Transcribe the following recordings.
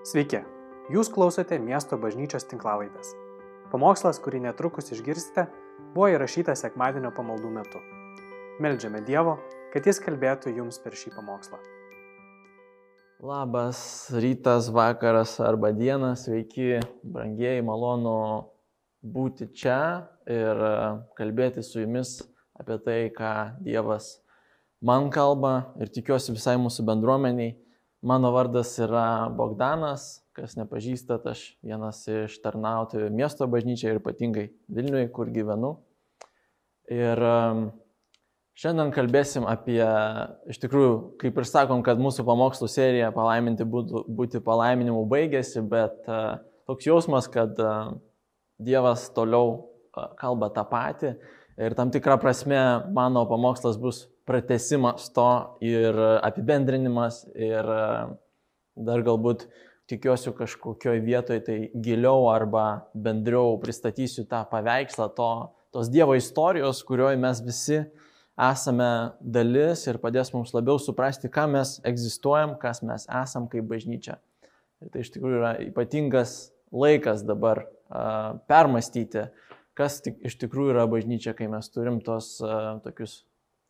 Sveiki, jūs klausote miesto bažnyčios tinklavaitės. Pamokslas, kurį netrukus išgirsite, buvo įrašytas sekmadienio pamaldų metu. Meldžiame Dievo, kad Jis kalbėtų jums per šį pamokslą. Labas rytas, vakaras arba diena, sveiki, brangieji, malonu būti čia ir e, kalbėti su jumis apie tai, ką Dievas man kalba ir tikiuosi visai mūsų bendruomeniai. Mano vardas yra Bogdanas, kas nepažįstat, aš vienas iš tarnautojų miesto bažnyčiai ir ypatingai Vilniui, kur gyvenu. Ir um, šiandien kalbėsim apie, iš tikrųjų, kaip ir sakom, kad mūsų pamokslų serija palaiminti būtų, būti palaiminimu baigėsi, bet uh, toks jausmas, kad uh, Dievas toliau uh, kalba tą patį ir tam tikrą prasme mano pamokslas bus pratesimas to ir apibendrinimas ir e, dar galbūt tikiuosi kažkokioje vietoje tai giliau arba bendriau pristatysiu tą paveikslą to, tos Dievo istorijos, kurioje mes visi esame dalis ir padės mums labiau suprasti, ką mes egzistuojam, kas mes esam kaip bažnyčia. Ir tai iš tikrųjų yra ypatingas laikas dabar uh, permastyti, kas tik, iš tikrųjų yra bažnyčia, kai mes turim tos uh, tokius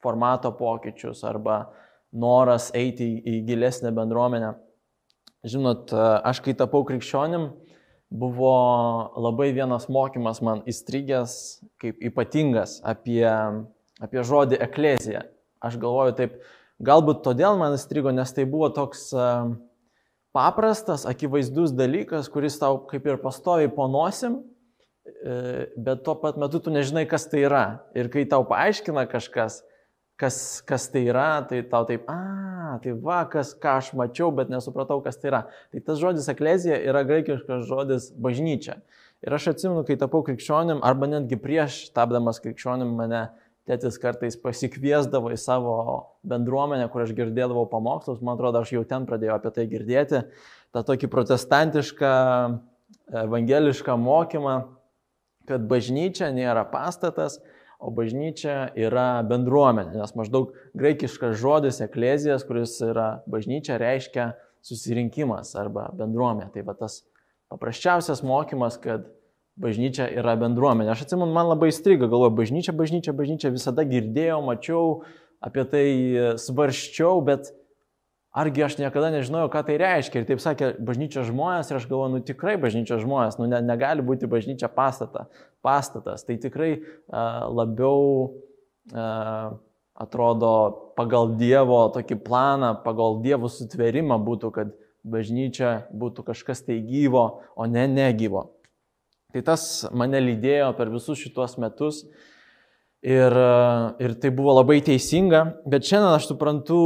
formato pokyčius arba noras eiti į gilesnę bendruomenę. Žinot, aš kai tapau krikščionim, buvo labai vienas mokymas man įstrigęs kaip ypatingas apie, apie žodį eklezija. Aš galvoju taip, galbūt todėl man įstrigo, nes tai buvo toks paprastas, akivaizdus dalykas, kuris tau kaip ir pastoviai ponosim, e, bet tuo pat metu tu nežinai, kas tai yra. Ir kai tau paaiškina kažkas, kas, kas tai yra, tai tau taip, a, tai va, kas, ką aš mačiau, bet nesupratau, kas tai yra. Tai tas žodis eklezija yra graikiškas žodis bažnyčia. Ir aš atsimenu, kai tapau krikščionim, arba netgi prieš tapdamas krikščionim mane tėtis kartais pasikviesdavo į savo bendruomenę, kur aš girdėdavau pamokslus, man atrodo, aš jau ten pradėjau apie tai girdėti, tą tokį protestantišką, evangelišką mokymą, kad bažnyčia nėra pastatas, o bažnyčia yra bendruomenė, nes maždaug graikiškas žodis eklezijas, kuris yra bažnyčia, reiškia susirinkimas arba bendruomenė. Tai va tas paprasčiausias mokymas, kad bažnyčia yra bendruomenė. Aš atsimenu, man labai įstrigo, galvoju, bažnyčia, bažnyčia, bažnyčia, visada girdėjau, mačiau, apie tai svarščiau, bet argi aš niekada nežinojau, ką tai reiškia. Ir taip sakė bažnyčios žmonės ir aš galvoju, nu tikrai bažnyčios žmonės, nu ne, negali būti bažnyčia pastata, pastatas. Tai tikrai uh, labiau uh, atrodo pagal Dievo tokį planą, pagal Dievo sutverimą būtų, kad bažnyčia būtų kažkas tai gyvo, o ne negyvo. Tai tas mane lydėjo per visus šituos metus. Ir, ir tai buvo labai teisinga, bet šiandien aš suprantu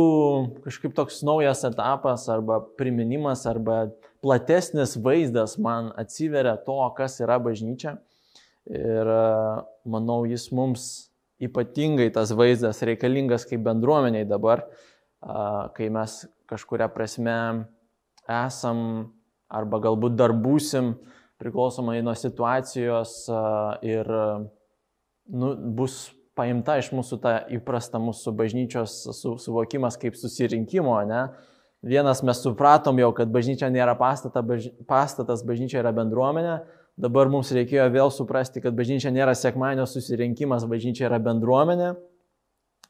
kažkaip toks naujas etapas arba priminimas arba platesnis vaizdas man atsiveria to, kas yra bažnyčia. Ir manau, jis mums ypatingai tas vaizdas reikalingas kaip bendruomeniai dabar, kai mes kažkuria prasme esam arba galbūt dar būsim priklausomai nuo situacijos ir nu, bus paimta iš mūsų ta įprasta mūsų bažnyčios su, suvokimas kaip susirinkimo, ne? Vienas mes supratom jau, kad bažnyčia nėra pastata, baž, pastatas, bažnyčia yra bendruomenė. Dabar mums reikėjo vėl suprasti, kad bažnyčia nėra sekmanio susirinkimas, bažnyčia yra bendruomenė.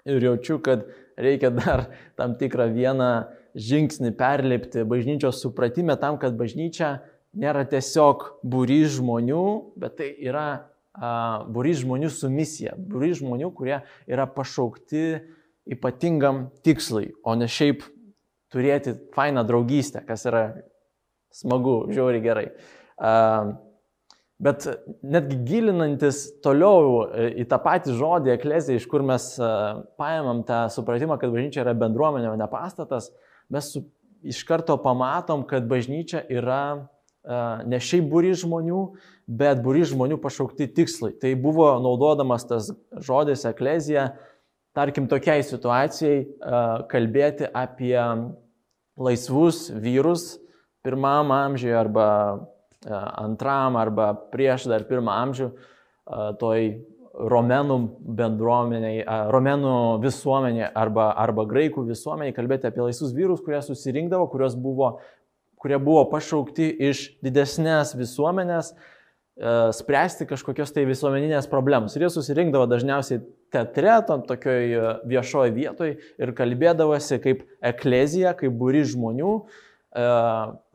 Ir jaučiu, kad reikia dar tam tikrą vieną žingsnį perlipti bažnyčios supratime tam, kad bažnyčia nėra tiesiog būry žmonių, bet tai yra būrys žmonių su misija, būrys žmonių, kurie yra pašaukti ypatingam tikslui, o ne šiaip turėti fainą draugystę, kas yra smagu, žiauri gerai. Bet netgi gilinantis toliau e, į tą patį žodį eklezija, iš kur mes paėmėm tą supratimą, kad bažnyčia yra bendruomenė, o ne pastatas, mes iš karto pamatom, kad bažnyčia yra ne šiaip būry žmonių, bet būry žmonių pašaukti tikslai. Tai buvo naudodamas tas žodis eklezija, tarkim, tokiai situacijai kalbėti apie laisvus vyrus pirmam amžiui arba antram arba prieš dar pirmą amžių toj romėnų bendruomeniai, romėnų visuomeniai arba, arba graikų visuomeniai kalbėti apie laisvus vyrus, kurie susirinkdavo, kurios buvo kurie buvo pašaukti iš didesnės visuomenės, e, spręsti kažkokios tai visuomeninės problemos. Ir jie susirinkdavo dažniausiai teatre, tam tokioj e, viešoje vietoje ir kalbėdavosi kaip eklezija, kaip būri žmonių, e,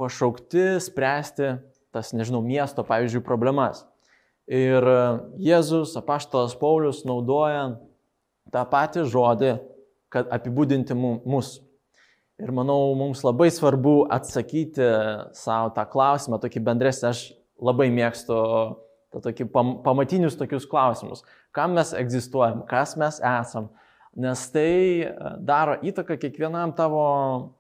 pašaukti spręsti tas, nežinau, miesto, pavyzdžiui, problemas. Ir Jėzus, apaštalas Paulius naudoja tą patį žodį, kad apibūdinti mus. Ir manau, mums labai svarbu atsakyti savo tą klausimą, tokį bendresnį, aš labai mėgstu tą tokį pam, pamatinius tokius klausimus. Kam mes egzistuojam, kas mes esam, nes tai daro įtaką kiekvienam tavo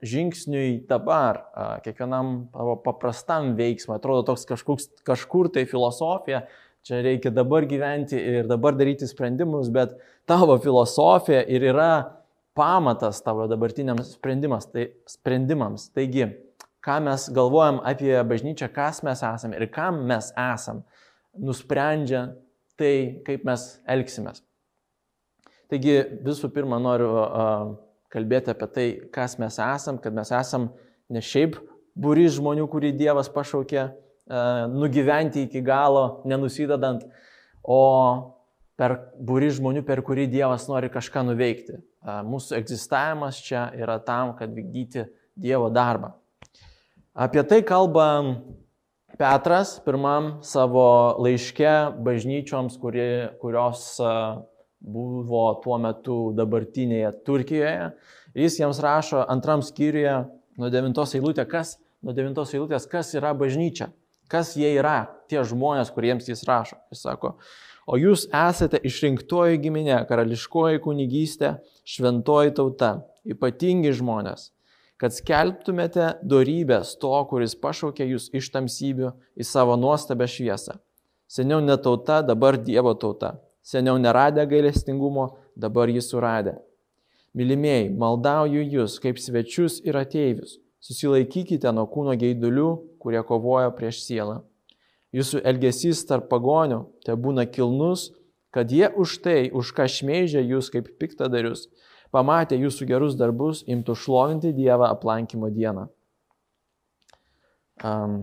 žingsniui dabar, kiekvienam tavo paprastam veiksmui. Atrodo toks kažkoks, kažkur tai filosofija, čia reikia dabar gyventi ir dabar daryti sprendimus, bet tavo filosofija ir yra pamatas tavo dabartiniams tai, sprendimams. Taigi, ką mes galvojam apie bažnyčią, kas mes esame ir kam mes esam, nusprendžia tai, kaip mes elgsimės. Taigi, visų pirma, noriu uh, kalbėti apie tai, kas mes esam, kad mes esam ne šiaip būri žmonių, kurį Dievas pašaukė, nugyventi iki galo, nenusidedant, o per būri žmonių, per kurį Dievas nori kažką nuveikti. Mūsų egzistavimas čia yra tam, kad vykdyti Dievo darbą. Apie tai kalba Petras pirmam savo laiške bažnyčioms, kuri, kurios buvo tuo metu dabartinėje Turkijoje. Jis jiems rašo antram skyriuje nuo 9 eilutės, kas, nuo 9 eilutės, kas yra bažnyčia kas jie yra, tie žmonės, kuriems jis rašo. Jis sako, o jūs esate išrinktoji giminė, karališkoji kunigystė, šventoji tauta, ypatingi žmonės, kad skelbtumėte darybės to, kuris pašaukė jūs iš tamsybių į savo nuostabę šviesą. Seniau ne tauta, dabar Dievo tauta. Seniau neradę gailestingumo, dabar jį suradė. Mylimieji, maldauju jūs kaip svečius ir ateivius Susilaikykite nuo kūno geidulių, kurie kovoja prieš sielą. Jūsų elgesys tarp pagonių te būna kilnus, kad jie už tai, už ką šmeižia jūs kaip piktadarius, pamatę jūsų gerus darbus, imtų šlovinti Dievą aplankimo dieną. Um,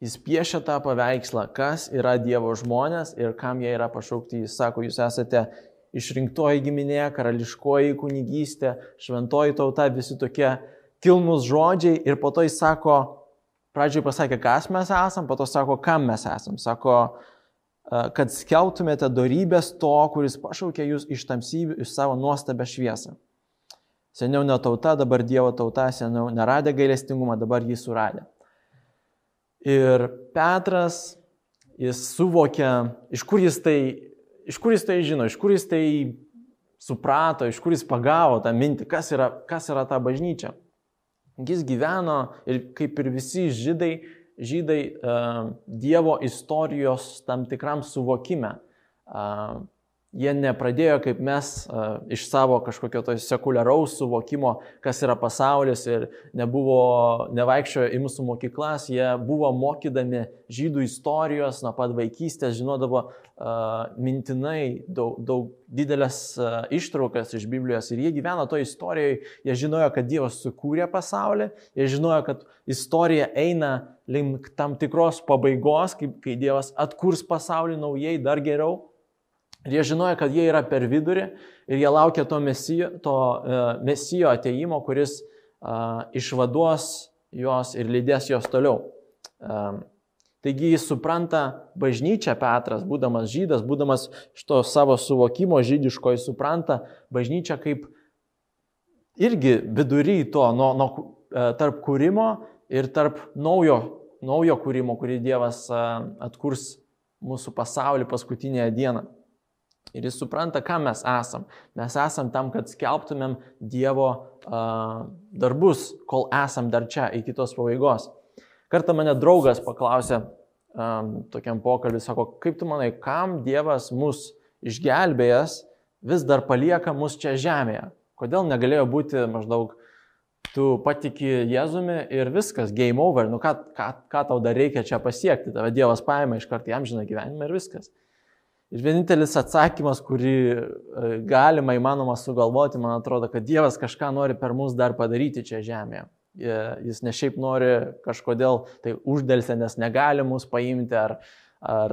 jis piešia tą paveikslą, kas yra Dievo žmonės ir kam jie yra pašaukti. Jis sako, jūs esate išrinktoji giminė, karališkoji kunigystė, šventoji tauta, visi tokie kilnus žodžiai ir po to jis sako, pradžioj pasakė, kas mes esam, po to sako, kam mes esam. Sako, e, kad skeltumėte darybės to, kuris pašaukė jūs iš tamsybių, iš savo nuostabę šviesą. Seniau ne tauta, dabar Dievo tauta, seniau neradė gailestingumą, dabar jį suradė. Ir Petras, jis suvokia, iš kur jis tai, iš kur jis tai žino, iš kur jis tai suprato, iš kur jis pagavo tą mintį, kas yra, kas yra ta bažnyčia. Jis gyveno ir kaip ir visi žydai, žydai uh, Dievo istorijos tam tikram suvokime. Jie nepradėjo kaip mes iš savo kažkokio to sekuliaraus suvokimo, kas yra pasaulis ir nebuvo, nevaikščiojo į mūsų mokyklas, jie buvo mokydami žydų istorijos nuo pat vaikystės, žinodavo mintinai daug, daug didelės ištraukas iš Biblijos ir jie gyveno to istorijoje, jie žinojo, kad Dievas sukūrė pasaulį, jie žinojo, kad istorija eina link tam tikros pabaigos, kaip, kai Dievas atkurs pasaulį naujai, dar geriau. Ir jie žinojo, kad jie yra per vidurį ir jie laukia to mesijo, to, uh, mesijo ateimo, kuris uh, išvaduos juos ir lydės juos toliau. Um, taigi jis supranta bažnyčią Petras, būdamas žydas, būdamas šito savo suvokimo žydiško, jis supranta bažnyčią kaip irgi vidury to, nuo, nuo, tarp kūrimo ir tarp naujo, naujo kūrimo, kurį Dievas atkurs mūsų pasaulį paskutinėje dieną. Ir jis supranta, ką mes esam. Mes esam tam, kad skelbtumėm Dievo uh, darbus, kol esam dar čia, iki tos pabaigos. Kartą mane draugas paklausė um, tokiam pokalbį, sako, kaip tu manai, kam Dievas mus išgelbėjęs vis dar palieka mus čia žemėje? Kodėl negalėjo būti maždaug tu patiki Jėzumi ir viskas, game over, nu ką, ką, ką tau dar reikia čia pasiekti, tave Dievas paima iš karto jam žina gyvenimą ir viskas. Ir vienintelis atsakymas, kurį e, galima įmanoma sugalvoti, man atrodo, kad Dievas kažką nori per mus dar padaryti čia žemėje. Jis ne šiaip nori kažkodėl tai uždėlse, nes negali mus paimti ar, ar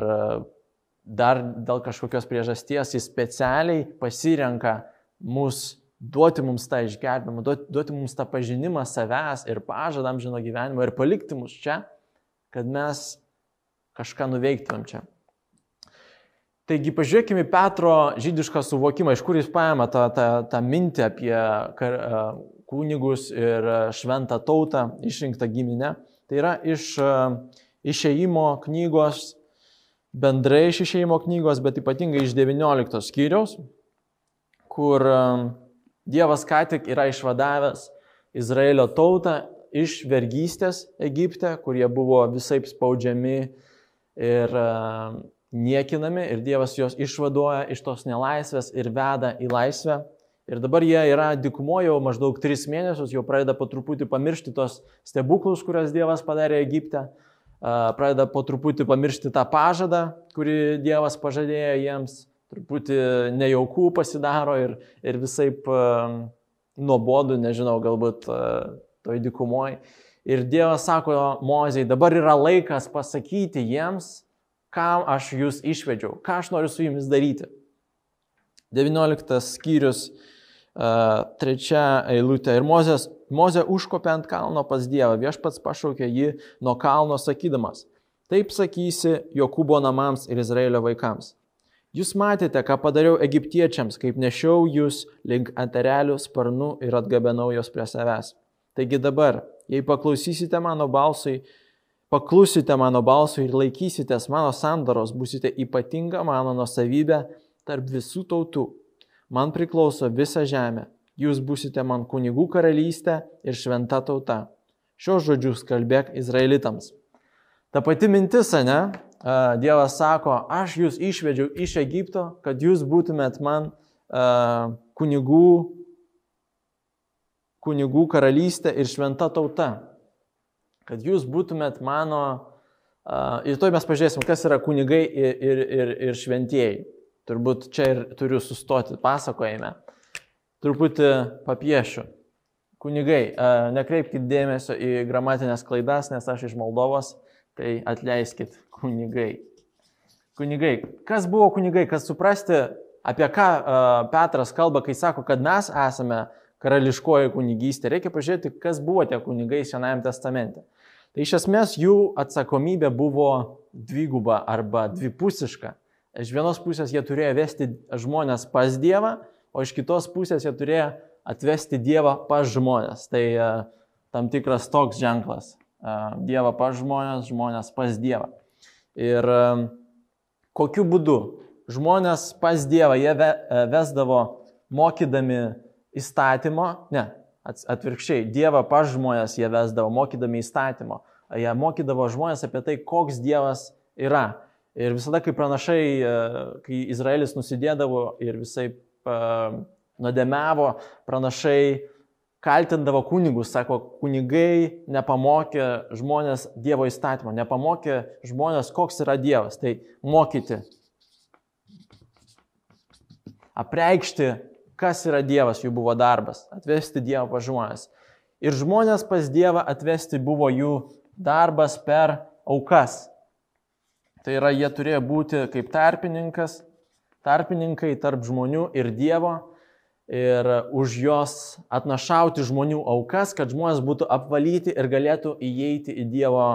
dar dėl kažkokios priežasties. Jis specialiai pasirenka mus duoti mums tą išgelbimą, duoti, duoti mums tą pažinimą savęs ir pažadam žino gyvenimą ir palikti mus čia, kad mes kažką nuveiktumėm čia. Taigi pažiūrėkime Petro žydišką suvokimą, iš kur jis paėmė tą, tą, tą mintį apie kar, kunigus ir šventą tautą, išrinktą giminę. Tai yra iš išeimo knygos, bendrai iš išeimo knygos, bet ypatingai iš 19 skyriaus, kur Dievas ką tik yra išvadavęs Izraelio tautą iš vergystės Egipte, kurie buvo visai spaudžiami ir niekinami ir Dievas juos išvaduoja iš tos nelaisvės ir veda į laisvę. Ir dabar jie yra dikumoje jau maždaug tris mėnesius, jau pradeda po truputį pamiršti tos stebuklus, kurias Dievas padarė Egipte, pradeda po truputį pamiršti tą pažadą, kurį Dievas pažadėjo jiems, truputį nejaukų pasidaro ir, ir visai nuobodu, nežinau, galbūt toj dikumoje. Ir Dievas sako Mozijai, dabar yra laikas pasakyti jiems, kam aš jūs išvedžiau, ką aš noriu su jumis daryti. 19 skyrius trečia eilutė. Ir Mozės, Mozė užkopė ant kalno pas Dievą, viešpats pašaukė jį nuo kalno sakydamas, taip sakysi Jokūbo namams ir Izraelio vaikams. Jūs matėte, ką padariau egiptiečiams, kaip nešiau jūs link anterelių sparnų ir atgabenau jos prie savęs. Taigi dabar, jei paklausysite mano balsui, paklusite mano balsui ir laikysitės mano sandaros, busite ypatinga mano nusavybė tarp visų tautų man priklauso visa žemė, jūs busite man kunigų karalystė ir šventa tauta. Šios žodžius kalbėk izraelitams. Ta pati mintis, ne? Dievas sako, aš jūs išvedžiau iš Egipto, kad jūs būtumėt man uh, kunigų, kunigų karalystė ir šventa tauta. Kad jūs būtumėt mano, uh, ir to mes pažiūrėsim, kas yra kunigai ir, ir, ir, ir šventieji. Turbūt čia ir turiu sustoti pasakojime. Truputį papiešiu. Kunigai, nekreipkite dėmesio į gramatinės klaidas, nes aš iš Moldovos, tai atleiskit kunigai. Kunigai, kas buvo kunigai, kad suprasti, apie ką Petras kalba, kai sako, kad mes esame karališkoji kunigystė, reikia pažiūrėti, kas buvo tie kunigai Senajame testamente. Tai iš esmės jų atsakomybė buvo dviguba arba dvipusiška. Iš vienos pusės jie turėjo vesti žmonės pas Dievą, o iš kitos pusės jie turėjo atvesti Dievą pas žmonės. Tai uh, tam tikras toks ženklas. Uh, dievą pas žmonės, žmonės pas Dievą. Ir uh, kokiu būdu žmonės pas Dievą jie ve, vesdavo mokydami įstatymo, ne, atvirkščiai, Dievą pas žmonės jie vesdavo mokydami įstatymo. Jie mokydavo žmonės apie tai, koks Dievas yra Ir visada, kai pranašai, e, kai Izraelis nusidėdavo ir visai nuodėmiavo, pranašai kaltindavo kunigus, sako, kunigai nepamokė žmonės Dievo įstatymo, nepamokė žmonės, koks yra Dievas. Tai mokyti, apreikšti, kas yra Dievas, jų buvo darbas, atvesti Dievą pas žmonės. Ir žmonės pas Dievą atvesti buvo jų darbas per aukas. Tai yra, jie turėjo būti kaip tarpininkas, tarpininkai tarp žmonių ir Dievo ir už jos atnašauti žmonių aukas, kad žmonės būtų apvalyti ir galėtų įeiti į Dievo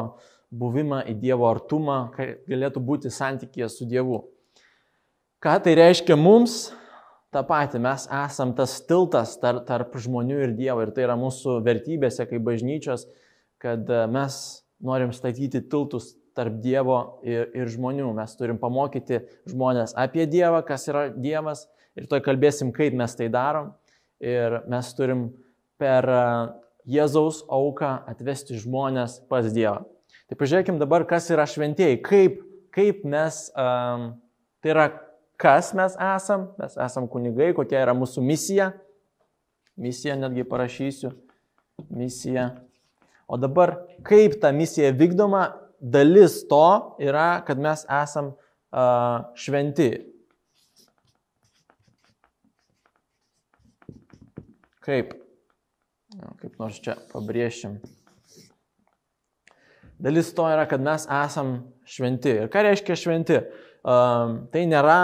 buvimą, į Dievo artumą, kad galėtų būti santykėje su Dievu. Ką tai reiškia mums? Ta pati, mes esam tas tiltas tarp, tarp žmonių ir Dievo ir tai yra mūsų vertybėse kaip bažnyčios, kad mes norim statyti tiltus tarp Dievo ir, ir žmonių. Mes turim pamokyti žmonės apie Dievą, kas yra Dievas ir toj kalbėsim, kaip mes tai darom. Ir mes turim per e, Jėzaus auką atvesti žmonės pas Dievą. Tai pažiūrėkim dabar, kas yra šventieji, kaip, kaip mes, um, tai yra, kas mes esam, mes esam kunigai, kokia yra mūsų misija. Misija netgi parašysiu. Misija. O dabar, kaip ta misija vykdoma dalis to yra, kad mes esam uh, šventi. Kaip? kaip nors čia pabrėžim. Dalis to yra, kad mes esam šventi. Ir ką reiškia šventi? Uh, tai nėra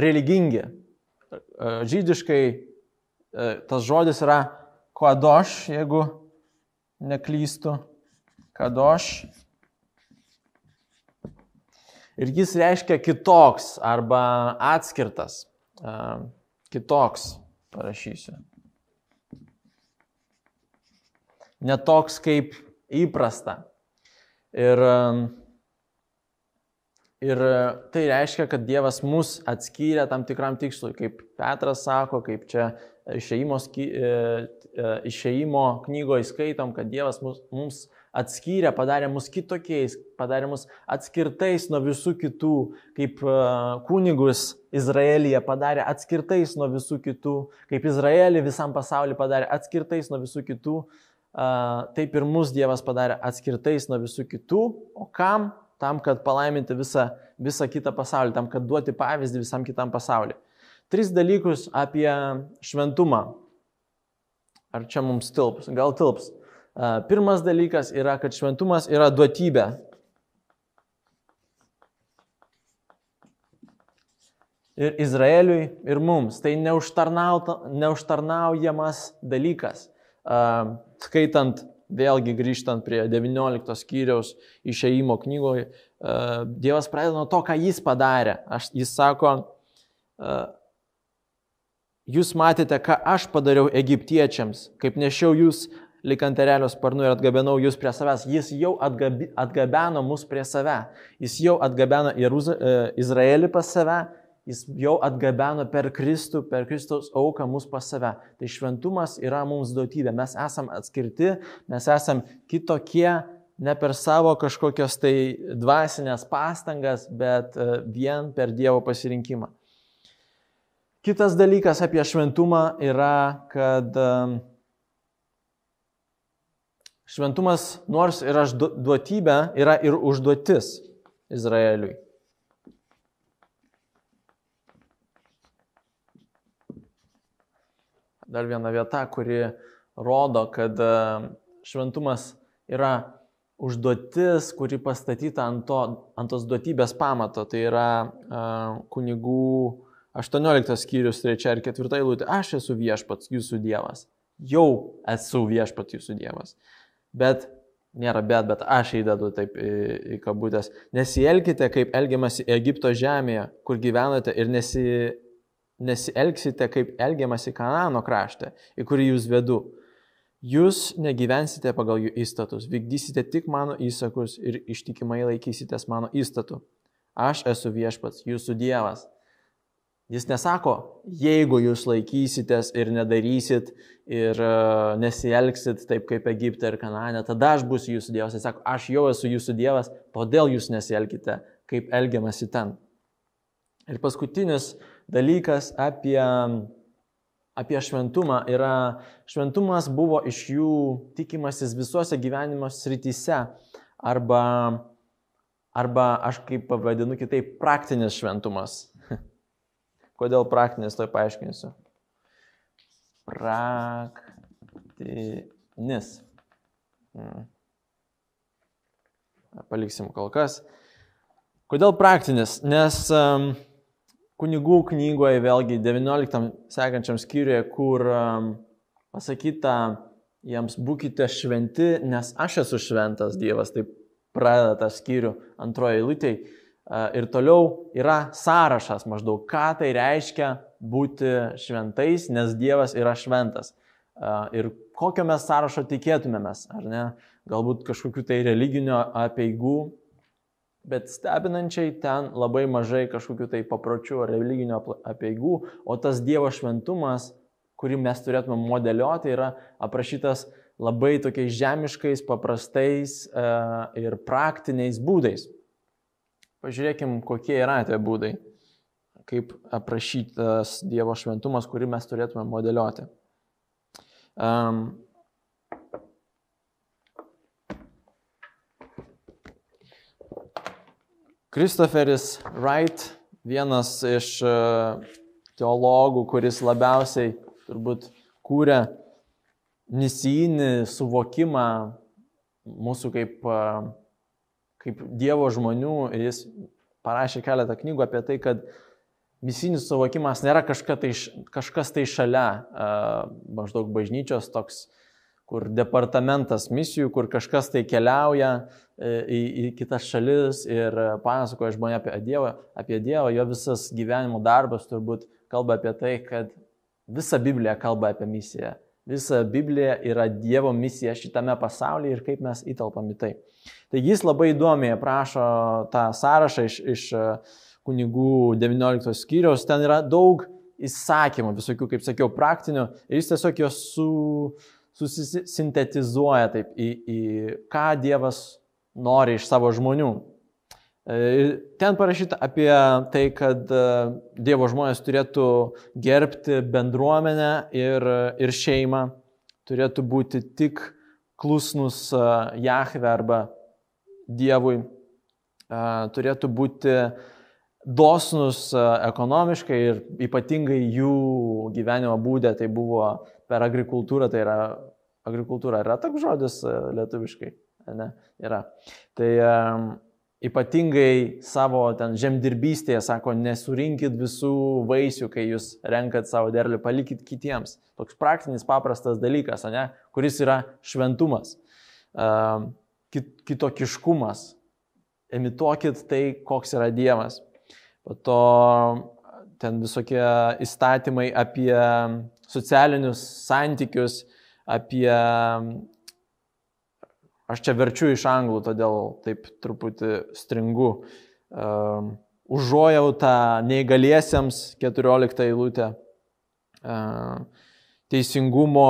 religingi. Uh, žydiškai uh, tas žodis yra kadoš, jeigu neklystu. Kadoš. Ir jis reiškia kitoks arba atskirtas. Kitoks, parašysiu. Netoks kaip įprasta. Ir, ir tai reiškia, kad Dievas mus atskyrė tam tikram tikslui, kaip Petras sako, kaip čia išeimo, e, e, išeimo knygoje skaitom, kad Dievas mus, mums atskyrė, padarė mus kitokiais, padarė mus atskirtais nuo visų kitų, kaip e, kunigus Izraelyje padarė atskirtais nuo visų kitų, kaip Izraelį visam pasauliu padarė atskirtais nuo visų kitų, taip ir mus Dievas padarė atskirtais nuo visų kitų, o kam? Tam, kad palaiminti visą, visą kitą pasaulį, tam, kad duoti pavyzdį visam kitam pasauliu. Tris dalykus apie šventumą. Ar čia mums tilps? Gal tilps. Pirmas dalykas yra, kad šventumas yra duotybė. Ir Izraeliui, ir mums. Tai neužtarnaujamas dalykas skaitant, vėlgi grįžtant prie 19 skyriaus išeimo knygoje, Dievas pradeda nuo to, ką jis padarė. Aš, jis sako, jūs matėte, ką aš padariau egiptiečiams, kaip nešiau jūs lik ant erelio sparnų ir atgabenau jūs prie savęs. Jis jau atgabi, atgabeno mus prie save. Jis jau atgabeno Jeruzą, e, Izraelį pas save Jis jau atgabeno per Kristų, per Kristaus auką mus pas save. Tai šventumas yra mums duotybė. Mes esam atskirti, mes esam kitokie, ne per savo kažkokios tai dvasinės pastangas, bet e, vien per Dievo pasirinkimą. Kitas dalykas apie šventumą yra, kad šventumas nors yra duotybė, yra ir užduotis Izraeliui. dar viena vieta, kuri rodo, kad šventumas yra užduotis, kuri pastatyta ant, to, ant tos duotybės pamato. Tai yra uh, kunigų 18 skyrius 3 ir 4 eilutė. Aš esu viešpats, jūsų dievas. Jau esu viešpats, jūsų dievas. Bet nėra bet, bet aš įdedu taip į, į kabutės. Nesielkite, kaip elgiamasi Egipto žemėje, kur gyvenate ir nesi, nesielgsite kaip elgiamasi Kanano krašte, į kurį jūs vedu. Jūs negyvensite pagal jų įstatus, vykdysite tik mano įsakus ir ištikimai laikysitės mano įstatų. Aš esu viešpats, jūsų Dievas. Jis nesako, jeigu jūs laikysitės ir nedarysit ir uh, nesielgsit taip kaip Egipte ir Kanane, tada aš būsiu jūsų Dievas. Jis sako, aš jau esu jūsų Dievas, todėl jūs nesielgite kaip elgiamasi ten. Ir paskutinis dalykas apie, apie šventumą yra, šventumas buvo iš jų tikimasis visuose gyvenimo srityse arba, arba aš kaip pavadinu kitaip, praktinis šventumas. Kodėl praktinis, to paaiškinsiu. Praktinis. Hmm. Paliksim kol kas. Kodėl praktinis? Nes um, kunigų knygoje, vėlgi 19 sekančiam skyriuje, kur um, pasakyta, jiems būkite šventi, nes aš esu šventas Dievas, taip pradeda tą skyrių antroje eilutėje. Ir toliau yra sąrašas maždaug, ką tai reiškia būti šventais, nes Dievas yra šventas. Ir kokio mes sąrašo tikėtumėmės, ar ne? Galbūt kažkokiu tai religinio apieigų Bet stebinančiai ten labai mažai kažkokių tai papročių ar religinio apieigų, o tas Dievo šventumas, kurį mes turėtume modeliuoti, yra aprašytas labai tokiais žemiškais, paprastais e, ir praktiniais būdais. Pažiūrėkim, kokie yra tie būdai, kaip aprašytas Dievo šventumas, kurį mes turėtume modeliuoti. Um, Kristoferis Wright, vienas iš e, teologų, kuris labiausiai turbūt kūrė misijinį suvokimą mūsų kaip, kaip Dievo žmonių ir jis parašė keletą knygų apie tai, kad misijinis suvokimas nėra tai, kažkas tai šalia maždaug bažnyčios toks, kur departamentas misijų, kur kažkas tai keliauja e, į, į kitas šalis ir pasakoja žmonė apie Dievą, apie Dievą, jo visas gyvenimo darbas turbūt kalba apie tai, kad visa Biblija kalba apie misiją. Visa Biblija yra Dievo misija šitame pasaulyje ir kaip mes įtelpam į tai. Taigi jis labai įdomiai aprašo tą sąrašą iš, iš e, kunigų 19 skyriaus. Ten yra daug įsakymų, visokių, kaip sakiau, praktinių ir jis tiesiog juos su, susisintetizuoja taip į, į ką Dievas nori iš savo žmonių. E, ten parašyta apie tai, kad e, Dievo žmonės turėtų gerbti bendruomenę ir, ir šeimą, turėtų būti tik klusnus e, Jahve arba Dievui, turėtų būti dosnus ekonomiškai ir ypatingai jų gyvenimo būdė, tai buvo per agrikultūrą, tai yra agrikultūra, yra toks žodis lietuviškai, ne, yra. Tai ypatingai savo ten žemdirbystėje, sako, nesurinkit visų vaisių, kai jūs renkat savo derlių, palikit kitiems. Toks praktinis, paprastas dalykas, ne, kuris yra šventumas, kit, kitokiškumas. Imituokit tai, koks yra Dievas. Po to ten visokie įstatymai apie socialinius santykius, apie Aš čia verčiu iš anglų, todėl taip truputį stringu. Uh, užuojautą neįgaliesiems 14 eilutė. Uh, teisingumo,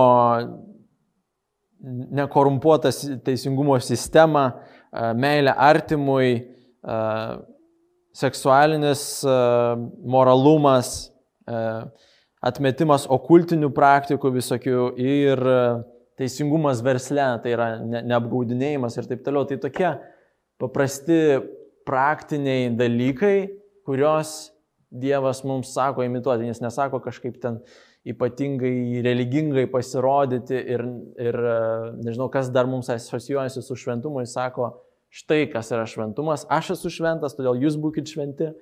nekorumpuotas teisingumo sistema, uh, meilė artimui, uh, seksualinis uh, moralumas, atmetimas okultinių praktikų visokių ir uh, teisingumas versle, tai yra ne, neapgaudinėjimas ir taip toliau. Tai tokie paprasti praktiniai dalykai, kurios Dievas mums sako imituoti, jis nesako kažkaip ten ypatingai religingai pasirodyti ir, ir nežinau, kas dar mums asocijuojasi su šventumu, jis sako, štai kas yra šventumas, aš esu šventas, todėl jūs būkite šventi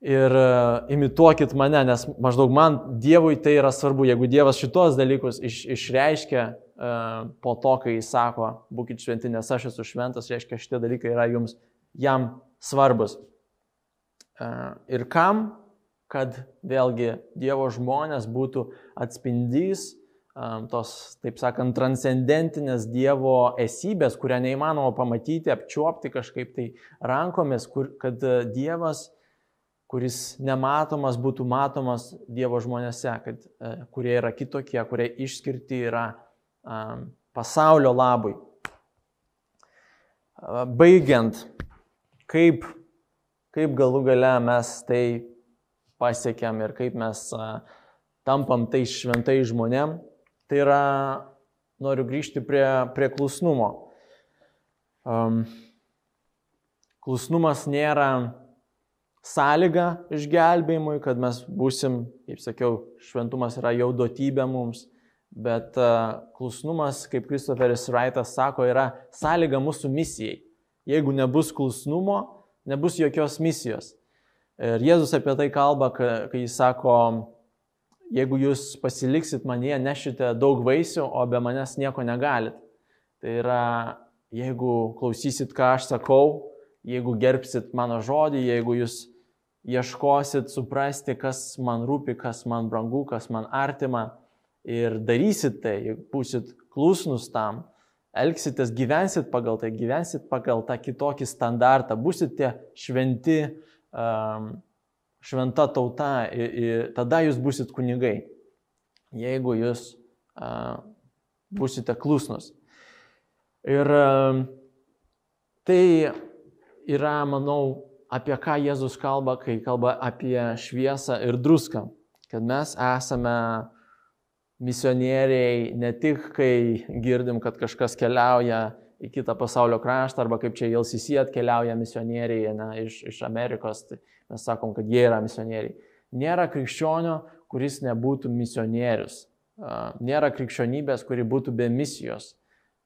ir e, imituokit mane, nes maždaug man Dievui tai yra svarbu. Jeigu Dievas šitos dalykus iš, išreiškia uh, po to, kai jis sako, būkite šventi, nes aš esu šventas, reiškia šitie dalykai yra jums, jam svarbus. Uh, ir kam? Kad vėlgi Dievo žmonės būtų atspindys um, tos, taip sakant, transcendentinės Dievo esybės, kurią neįmanoma pamatyti, apčiuopti kažkaip tai rankomis, kur, kad Dievas kuris nematomas būtų matomas Dievo žmonėse, kad, e, kurie yra kitokie, kurie išskirti yra pasaulio labui. Baigiant, kaip, kaip galų gale mes tai pasiekėm ir kaip mes tampam tais šventai žmonėm, tai yra, noriu grįžti prie, prie klusnumo. Um, klusnumas nėra sąlyga išgelbėjimui, kad mes būsim, kaip sakiau, šventumas yra jau duotybė mums, bet klusnumas, kaip Kristoferis Raitas sako, yra sąlyga mūsų misijai. Jeigu nebus klusnumo, nebus jokios misijos. Ir Jėzus apie tai kalba, kai jis sako, jeigu jūs pasiliksit manyje, nešite daug vaisių, o be manęs nieko negalit. Tai yra, jeigu klausysit, ką aš sakau, jeigu gerbsit mano žodį, jeigu jūs ieškosit suprasti, kas man rūpi, kas man brangu, kas man artima ir darysit tai, būsit klusnus tam, elgsitės, gyvensit pagal tai, gyvensit pagal tą kitokį standartą, būsite šventi, um, šventa tauta ir, tada jūs būsit kunigai, jeigu jūs būsite klusnus. Ir tai yra, manau, apie ką Jėzus kalba, kai kalba apie šviesą ir druską. Kad mes esame misionieriai ne tik, kai girdim, kad kažkas keliauja į kitą pasaulio kraštą, arba kaip čia LCC atkeliauja misionieriai ne, iš, iš Amerikos, tai mes sakom, kad jie yra misionieriai. Nėra krikščionio, kuris nebūtų misionierius. nėra krikščionybės, kuri būtų be misijos.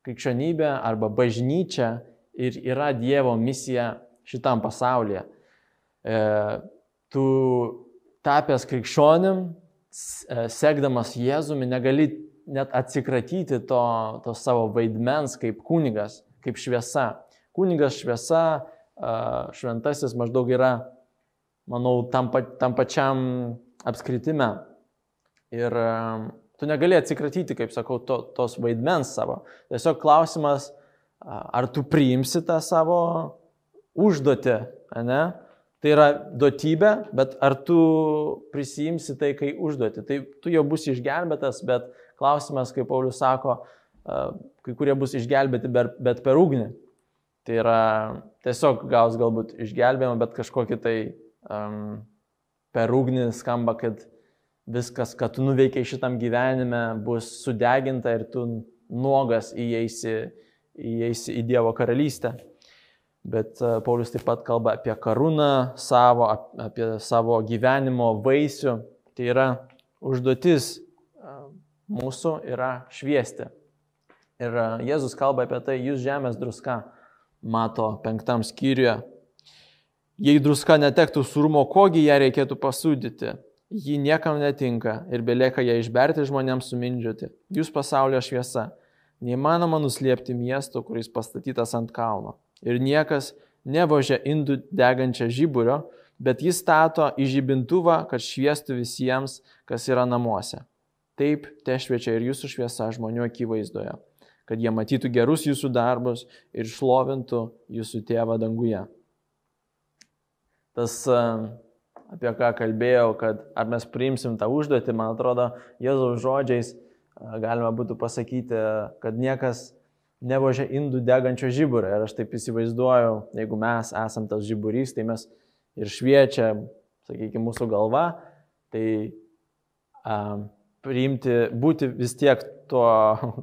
Krikščionybė arba bažnyčia ir yra Dievo misija šitam pasaulyje. E, tu tapęs krikščionim, e, sekdamas Jėzumi, negali net atsikratyti to, to savo vaidmens kaip kunigas, kaip šviesa. Kunigas šviesa, šventasis maždaug yra, manau, tam, tam pačiam apskritime. Ir tu negali atsikratyti, kaip sakau, to, tos vaidmens savo. Tiesiog klausimas, ar tu priimsi tą savo užduotį, ne? Tai yra duotybė, bet ar tu prisijimsi tai, kai užduoti. Tai tu jau bus išgelbėtas, bet klausimas, kaip Paulius sako, kai kurie bus išgelbėti, bet per ugnį. Tai yra tiesiog gaus galbūt išgelbėjimą, bet kažkokį tai um, per ugnį skamba, kad viskas, ką tu nuveikiai šitam gyvenime, bus sudeginta ir tu nuogas įeisi, įeisi į Dievo karalystę. Bet e, Paulius taip pat kalba apie karūną savo, apie savo gyvenimo vaisių. Tai yra užduotis e, mūsų yra šviesti. Ir e, Jėzus kalba apie tai, jūs žemės druska, mato penktam skyriuje. Jei druska netektų surumo, kogi ją reikėtų pasūdyti, ji niekam netinka ir belieka ją išberti žmonėms sumindžioti. Jūs pasaulio šviesa. Neįmanoma nuslėpti miesto, kuris pastatytas ant kalno ir niekas nevožia indų degančią žiburio, bet jis stato į žibintuvą, kad šviestų visiems, kas yra namuose. Taip te šviečia ir jūsų šviesa žmonių akivaizdoje, kad jie matytų gerus jūsų darbus ir šlovintų jūsų tėvą danguje. Tas, apie ką kalbėjau, kad ar mes priimsim tą užduotį, man atrodo, Jėzaus žodžiais galima būtų pasakyti, kad niekas nevožia indų degančio žiburio. Ir aš taip įsivaizduoju, jeigu mes esam tas žiburys, tai mes ir šviečia, sakykime, mūsų galva, tai um, priimti, būti vis tiek tuo,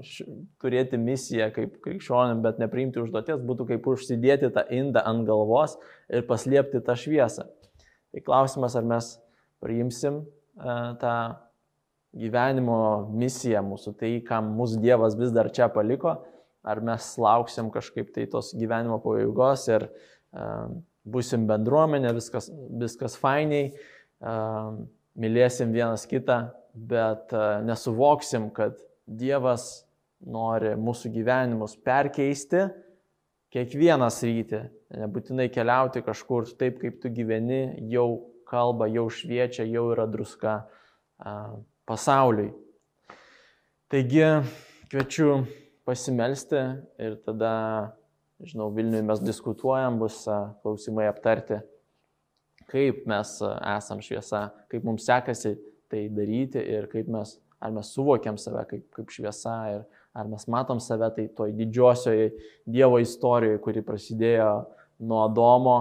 turėti misiją kaip krikščionim, bet nepriimti užduoties, būtų kaip užsidėti tą indą ant galvos ir paslėpti tą šviesą. Tai klausimas, ar mes priimsim uh, tą gyvenimo misiją mūsų, tai kam mūsų Dievas vis dar čia paliko, ar mes lauksim kažkaip tai tos gyvenimo pabaigos ir uh, busim bendruomenė, viskas, viskas fainiai, uh, mylėsim vienas kitą, bet uh, nesuvoksim, kad Dievas nori mūsų gyvenimus perkeisti kiekvieną sritį, nebūtinai keliauti kažkur taip, kaip tu gyveni, jau kalba, jau šviečia, jau yra druska pasauliui. Taigi kviečiu pasimelsti ir tada, žinau, Vilniui mes diskutuojam, bus klausimai aptarti, kaip mes esam šviesa, kaip mums sekasi tai daryti ir kaip mes, ar mes suvokiam save kaip, kaip šviesa ir ar mes matom save tai toj didžiosioje Dievo istorijoje, kuri prasidėjo nuo Adomo,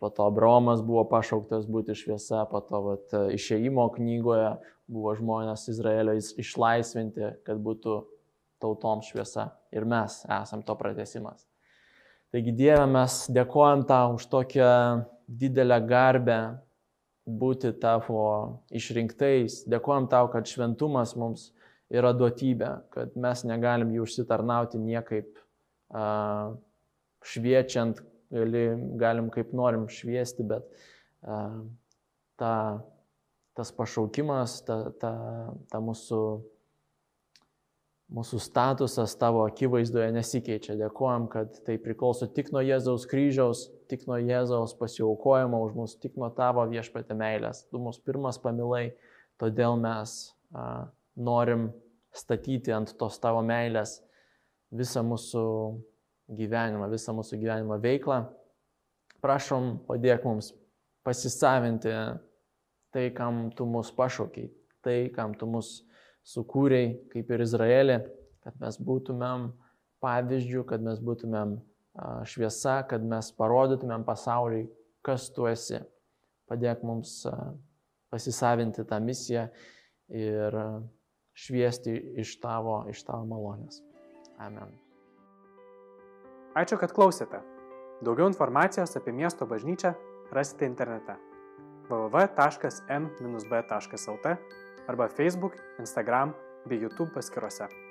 po to Abromas buvo pašauktas būti šviesa, po to vat, išeimo knygoje buvo žmonės Izraelio išlaisvinti, kad būtų tautom šviesa ir mes esam to pratesimas. Taigi Dieve, mes dėkojam tau už tokią didelę garbę būti tavo išrinktais. Dėkojam tau, kad šventumas mums yra duotybė, kad mes negalim jų užsitarnauti niekaip šviečiant, gali, galim kaip norim šviesti, bet ta, tas pašaukimas, ta, ta, ta mūsų Mūsų statusas tavo akivaizdoje nesikeičia. Dėkojom, kad tai priklauso tik nuo Jėzaus kryžiaus, tik nuo Jėzaus pasiaukojimo už mus, tik nuo tavo viešpatė meilės. Tu mus pirmas pamilai, todėl mes a, norim statyti ant tos tavo meilės visą mūsų gyvenimą, visą mūsų gyvenimo veiklą. Prašom, padėk mums pasisavinti tai, kam tu mus pašaukiai, tai, kam tu mus pašaukiai sukūrei, kaip ir Izraelį, kad mes būtumėm pavyzdžių, kad mes būtumėm šviesa, kad mes parodytumėm pasauliui, kas tu esi. Padėk mums pasisavinti tą misiją ir šviesti iš tavo, iš tavo malonės. Amen. Ačiū, kad klausėte. Daugiau informacijos apie miesto bažnyčią rasite internete www.m-b.lt arba Facebook, Instagram bei YouTube paskyrose.